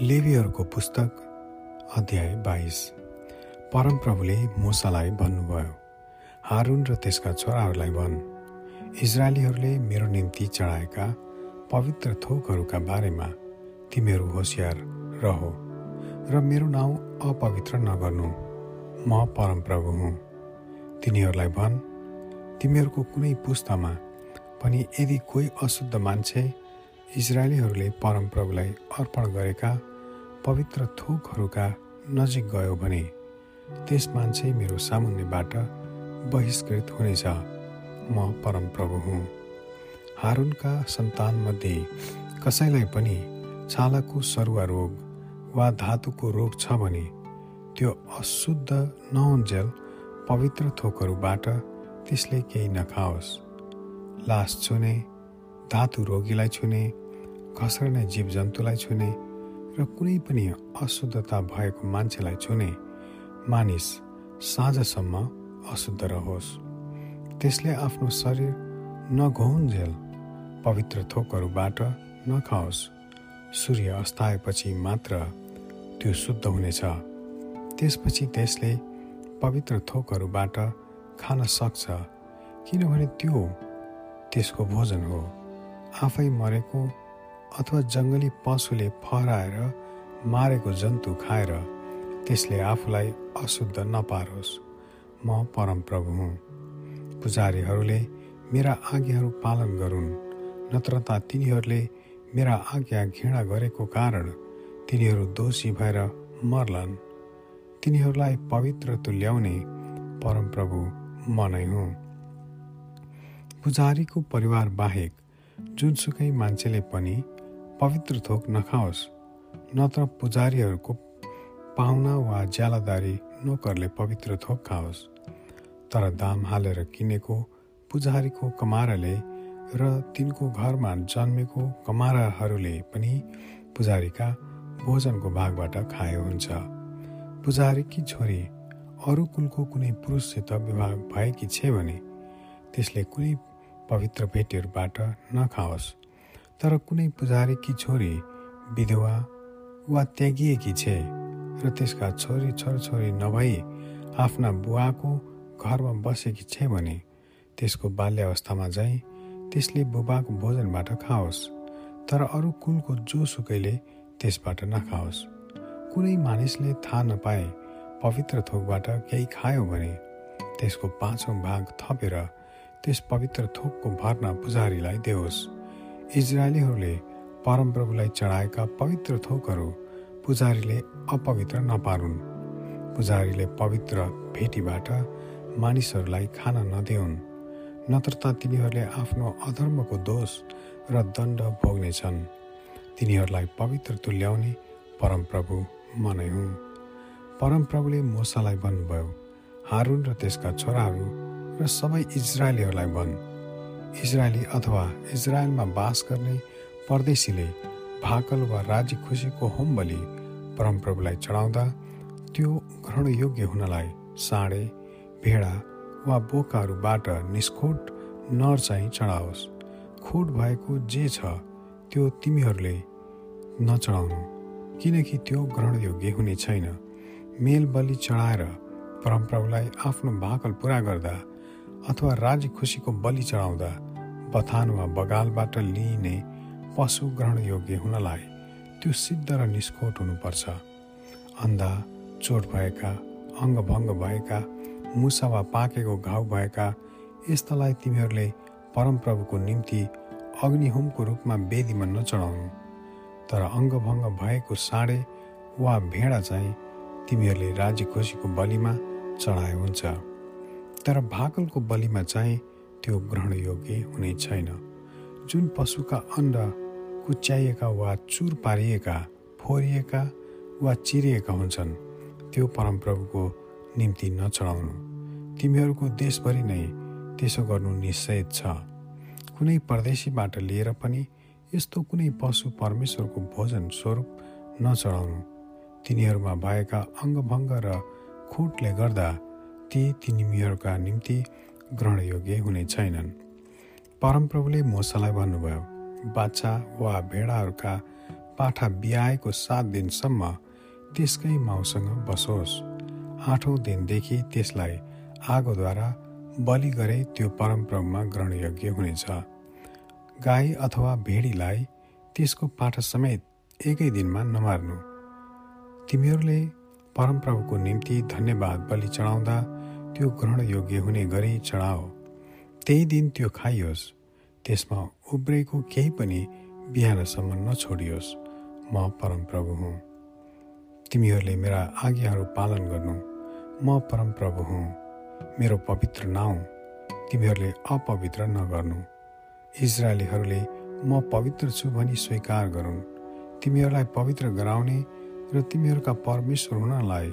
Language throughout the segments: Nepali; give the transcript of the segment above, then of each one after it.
लेबीहरूको पुस्तक अध्याय बाइस। परमप्रभुले मुसालाई भन्नुभयो हारुन र त्यसका छोराहरूलाई भन्। इजरायलीहरूले मेरो निम्ति चढाएका पवित्र थोकहरूका बारेमा तिमीहरू होसियार रह र मेरो नाउँ अपवित्र नगर्नु। म परमप्रभु हुँ। तिनीहरूलाई भन् तिमीहरूको कुनै पुस्तामा पनि यदि कोही अशुद्ध मान्छे इजरायलीहरूले परमप्रभुलाई अर्पण गरेका पवित्र थोकहरूका नजिक गयो भने त्यस मान्छे मेरो सामुन्नेबाट बहिष्कृत हुनेछ। म परमप्रभु हुँ। हारुनका सन्तानमध्ये कसैलाई पनि छालाको सरुवा रोग वा धातुको रोग छ भने त्यो अशुद्ध नहुन्जेल पवित्र थोकहरूबाट त्यसले केही नखाओस्। लास छुने धातु रोगीलाई छुने घस्रने जीवजन्तुलाई छुने र कुनै पनि अशुद्धता भएको मान्छेलाई छुने मानिस साँझसम्म अशुद्ध रहोस्। त्यसले आफ्नो शरीर नघोन्जेल पवित्र थोकहरूबाट नखाओस्। सूर्य अस्ताएपछि मात्र त्यो शुद्ध हुनेछ। त्यसपछि त्यसले पवित्र थोकहरूबाट खान सक्छ किनभने त्यो त्यसको भोजन हो। आफै मरेको अथवा जङ्गली पशुले फहराएर मारेको जन्तु खाएर त्यसले आफूलाई अशुद्ध नपारोस्। म परमप्रभु हुँ। पुजारीहरूले मेरा आज्ञाहरू पालन गरून् नत्र त तिनीहरूले मेरा आज्ञा घृणा गरेको कारण तिनीहरू दोषी भएर मर्लान्। तिनीहरूलाई पवित्र तुल्याउने परमप्रभु म नै हुँ। पुजारीको परिवार बाहेक जुनसुकै मान्छेले पनि पवित्र थोक नखाओस् नत्र पुजारीहरूको पाहुना वा ज्यालादारी नोकरले पवित्र थोक खाओस्। तर दाम हालेर किनेको पुजारीको कमाराले र तिनको घरमा जन्मेको कमाराहरूले पनि पुजारीका भोजनको भागबाट खायो हुन्छ। पुजारीकी छोरी अरू कुलको कुनै पुरुषसित विवाह भएकी छे भने त्यसले कुनै पवित्र भेटीहरूबाट नखाओस्। तर कुनै पुजारीकी छोरी विधवा वा त्यागिएकी छे र त्यसका छोरी छोरछोरी नभई आफ्ना बुवाको घरमा बसेकी छे भने त्यसको बाल्यावस्थामा चाहिँ त्यसले बुबाको भोजनबाट खाओस् तर अरू कुलको जोसुकैले त्यसबाट नखाओस्। कुनै मानिसले थाहा नपाए पवित्र थोकबाट केही खायो भने त्यसको पाँचौँ भाग थपेर त्यस पवित्र थोकको भर्ना पुजारीलाई देओस्। इजरायलीहरूले परमप्रभुलाई चढाएका पवित्र थोकहरू पुजारीले अपवित्र नपारुन्। पुजारीले पवित्र भेटीबाट मानिसहरूलाई खान नदेऊन् नत्र त तिनीहरूले आफ्नो अधर्मको दोष र दण्ड भोग्नेछन्। तिनीहरूलाई पवित्र तुल्याउने परमप्रभु म नै हुँ परमप्रभुले मोसालाई भन्नुभयो हारुन र त्यसका छोराहरू र सबै इजरायलीहरूलाई भन्। इजरायली अथवा इजरायलमा बास गर्ने परदेशीले भाकल वा राज्य खुसीको होम बलि परमप्रभुलाई चढाउँदा त्यो ग्रहणयोग्य हुनलाई साँडे भेडा वा बोकाहरूबाट निष्खोट नर चाहिँ चढाओस्। खोट भएको जे छ त्यो तिमीहरूले नचढाउनु किनकि त्यो ग्रहणयोग्य हुने छैन। मेल बलि चढाएर परमप्रभुलाई आफ्नो भाकल पुरा गर्दा अथवा राज्य खुसीको बलि चढाउँदा बथान वा बगालबाट लिइने पशु ग्रहण योग्य हुनलाई त्यो सिद्ध र निष्कोट हुनुपर्छ। अन्धा चोट भएका अङ्गभङ्ग भएका मुसा वा पाकेको घाउ भएका यस्तालाई तिमीहरूले परमप्रभुको निम्ति अग्निहोमको रूपमा वेदीमा नचढाउनु। तर अङ्गभङ्ग भएको साँडे वा भेडा चाहिँ तिमीहरूले राज्य खुसीको बलिमा चढाए हुन्छ। तर भाकलको बलिमा चाहिँ त्यो ग्रहणयोग्य हुने छैन। जुन पशुका अन्ड कुच्याइएका वा चुर पारिएका फोरिएका वा चिरिएका हुन्छन् त्यो परमप्रभुको निम्ति नचढाउनु। तिमीहरूको देशभरि नै त्यसो गर्नु निषेध छ। कुनै परदेशीबाट लिएर पनि यस्तो कुनै पशु परमेश्वरको भोजन स्वरूप नचढाउनु। तिनीहरूमा भएका अङ्गभङ्ग र खोटले गर्दा ती तिनीहरूका निम्ति ग्रहणयोग्य हुने छैनन्। परमप्रभुले मोसालाई भन्नुभयो बाछा वा भेडाहरूका पाठा बिहाएको सात दिनसम्म त्यसकै माउसँग बसोस्। आठौँ दिनदेखि त्यसलाई आगोद्वारा बलि गरे त्यो परमप्रभुमा ग्रहणयोग्य हुनेछ। गाई अथवा भेडीलाई त्यसको पाठा समेत एकै दिनमा नमार्नु। तिमीहरूले परमप्रभुको निम्ति धन्यवाद बलि चढाउँदा त्यो ग्रहणयोग्य हुने गरी चढाओ। त्यही दिन त्यो खाइयोस्। त्यसमा उब्रेको केही पनि बिहानसम्म नछोडियोस्। म परमप्रभु हुँ। तिमीहरूले मेरा आज्ञाहरू पालन गर्नु। म परमप्रभु हुँ। मेरो पवित्र नाउँ। तिमीहरूले अपवित्र नगर्नु। इजरायलीहरूले म पवित्र छु भनी स्वीकार गरून्। तिमीहरूलाई पवित्र गराउने र तिमीहरूका परमेश्वर हुनलाई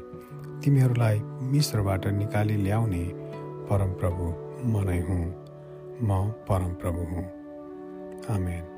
तिमीहरूलाई मिश्रबाट निकाली ल्याउने परमप्रभु म नै हुँ। म परमप्रभु हुँ। आमेन।